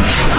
توب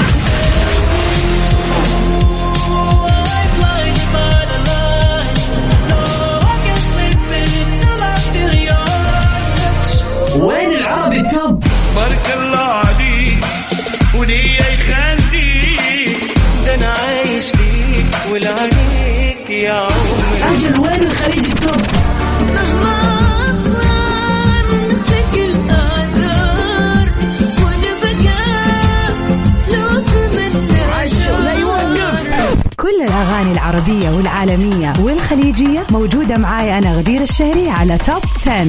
والعالمية والخليجية موجودة معاي أنا غدير الشهري على Top 10.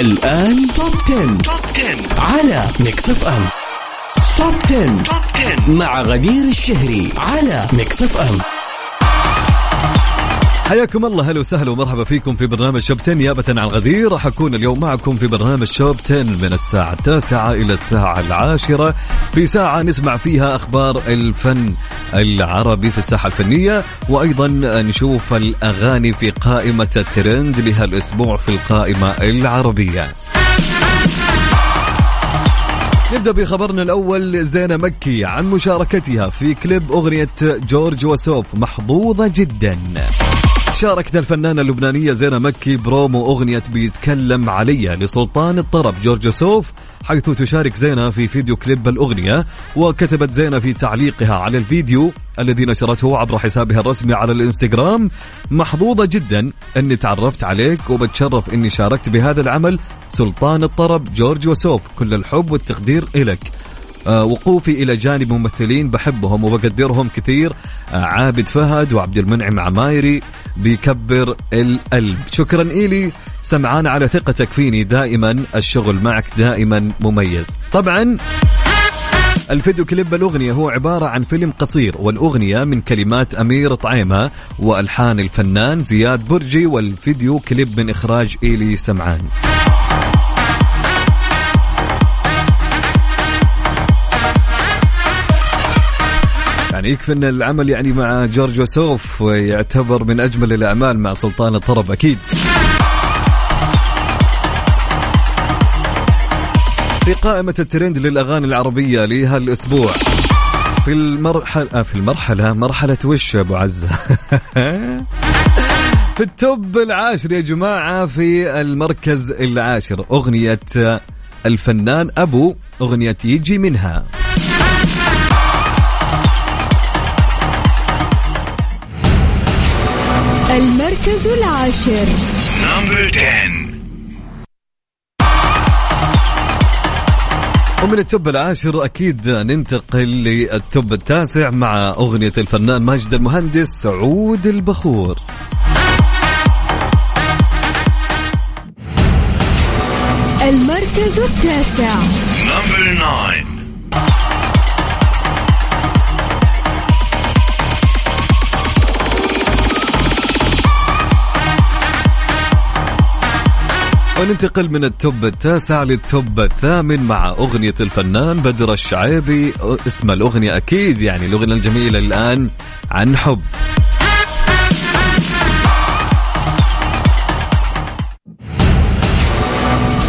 الآن Top 10. على Mix FM Top 10. مع غدير الشهري على Mix FM حياكم الله. هلا وسهلا ومرحبا فيكم في برنامج Top 10 نيابة عن غدير راح أكون اليوم معكم في برنامج Top 10 من الساعة التاسعة إلى الساعة العاشرة. في ساعة نسمع فيها أخبار الفن العربي في الساحة الفنية وأيضا نشوف الأغاني في قائمة الترند لهالأسبوع في القائمة العربية. نبدأ بخبرنا الأول زينة مكي عن مشاركتها في كليب أغنية جورج وسوف محظوظة جدا. شاركت الفنانة اللبنانية زينة مكي برومو أغنية بيتكلم عليا لسلطان الطرب جورج وسوف حيث تشارك زينة في فيديو كليب الأغنية وكتبت زينة في تعليقها على الفيديو الذي نشرته عبر حسابها الرسمي على الإنستغرام. محظوظة جدا أني تعرفت عليك وبتشرف أني شاركت بهذا العمل سلطان الطرب جورج وسوف. كل الحب والتقدير إلك وقوفي إلى جانب ممثلين بحبهم وبقدرهم كثير آه، عابد فهد وعبد المنعم عمايري بيكبر القلب شكرا إلي. سمعان على ثقتك فيني دائما الشغل معك دائما مميز. طبعا الفيديو كليب الأغنية هو عبارة عن فيلم قصير والأغنية من كلمات أمير طعيمة وألحان الفنان زياد برجي والفيديو كليب من إخراج إيلي سمعان. يعني يكفي أن العمل يعني مع جورج وسوف يعتبر من أجمل الأعمال مع سلطان الطرب أكيد. في قائمة الترند للأغاني العربية لهالأسبوع في المرحلة في المرحلة مرحلة وش أبو عزة؟ في التوب العاشر يا جماعة في المركز العاشر أغنية الفنان أبو أغنية يجي منها. المركز العاشر number 10 ومن ال top العاشر أكيد ننتقل لل top التاسع مع أغنية الفنان ماجد المهندس سعود البخور. المركز التاسع. number 9 وننتقل من التوب التاسع للتوب الثامن مع أغنية الفنان بدر الشعيبي. اسم الأغنية أكيد يعني الأغنية الجميلة الآن عن حب.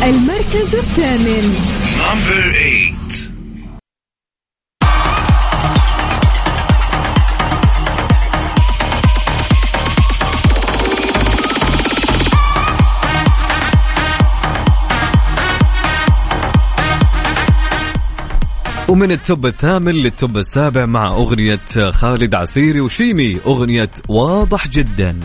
المركز الثامن. ومن ال top الثامن لل top السابع مع أغنية خالد عسيري وشيمي أغنية واضح جدا.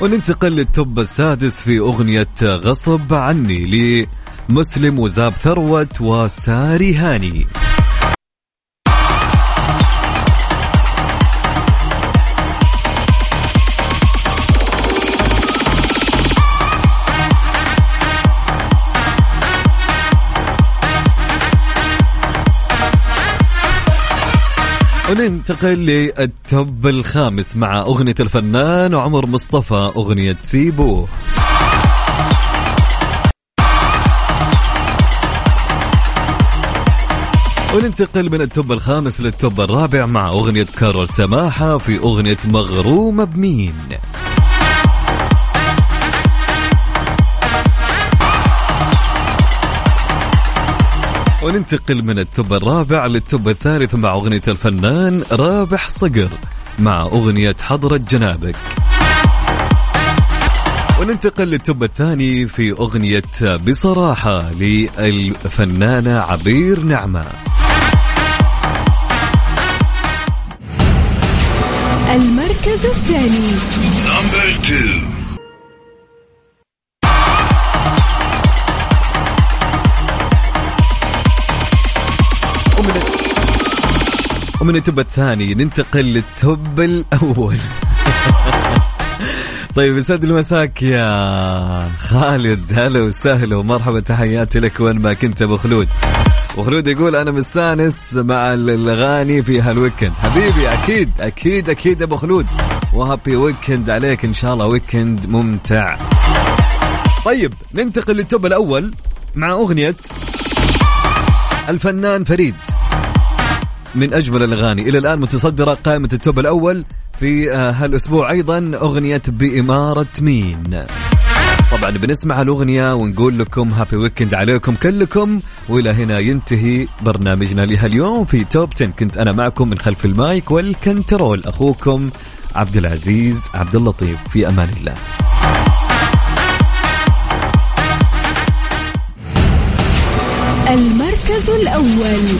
وننتقل لل top السادس في أغنية غصب عني لمسلم وزاب ثروت وساري هاني. وننتقل لل top الخامس مع أغنية الفنان عمر مصطفى أغنية سيبو. وننتقل من ال top الخامس لل top الرابع مع أغنية كارول سماحة في أغنية مغرومة بمين. وننتقل من ال top الرابع لل top الثالث مع أغنية الفنان رابح صقر مع أغنية حضرة جنابك. وننتقل لل top الثاني في أغنية بصراحة للفنانة عبير نعمة. المركز الثاني. ومن ومن ال top الثاني ننتقل لل top الأول. طيب يسعد لي مساك يا خالد. هلا وسهلا ومرحبا تحياتي لك وين ما كنت أبو خلود. وخلود يقول أنا مستأنس مع الأغاني في هال weekend. حبيبي أكيد أكيد أكيد أبو خلود. و happy weekend عليك إن شاء الله weekend ممتع. طيب ننتقل لل top الأول مع أغنية الفنان فريد. من أجمل الأغاني. إلى الآن متصدرة قائمة ال top الأول في آه، هالأسبوع أيضا أغنية بإمارة مين. طبعا بنسمع الأغنية ونقول لكم happy weekend عليكم كلكم وإلى هنا ينتهي برنامجنا لهاليوم في Top 10 كنت أنا معكم من خلف ال mic وال control أخوكم عبد العزيز عبد اللطيف. في أمان الله. المركز الأول.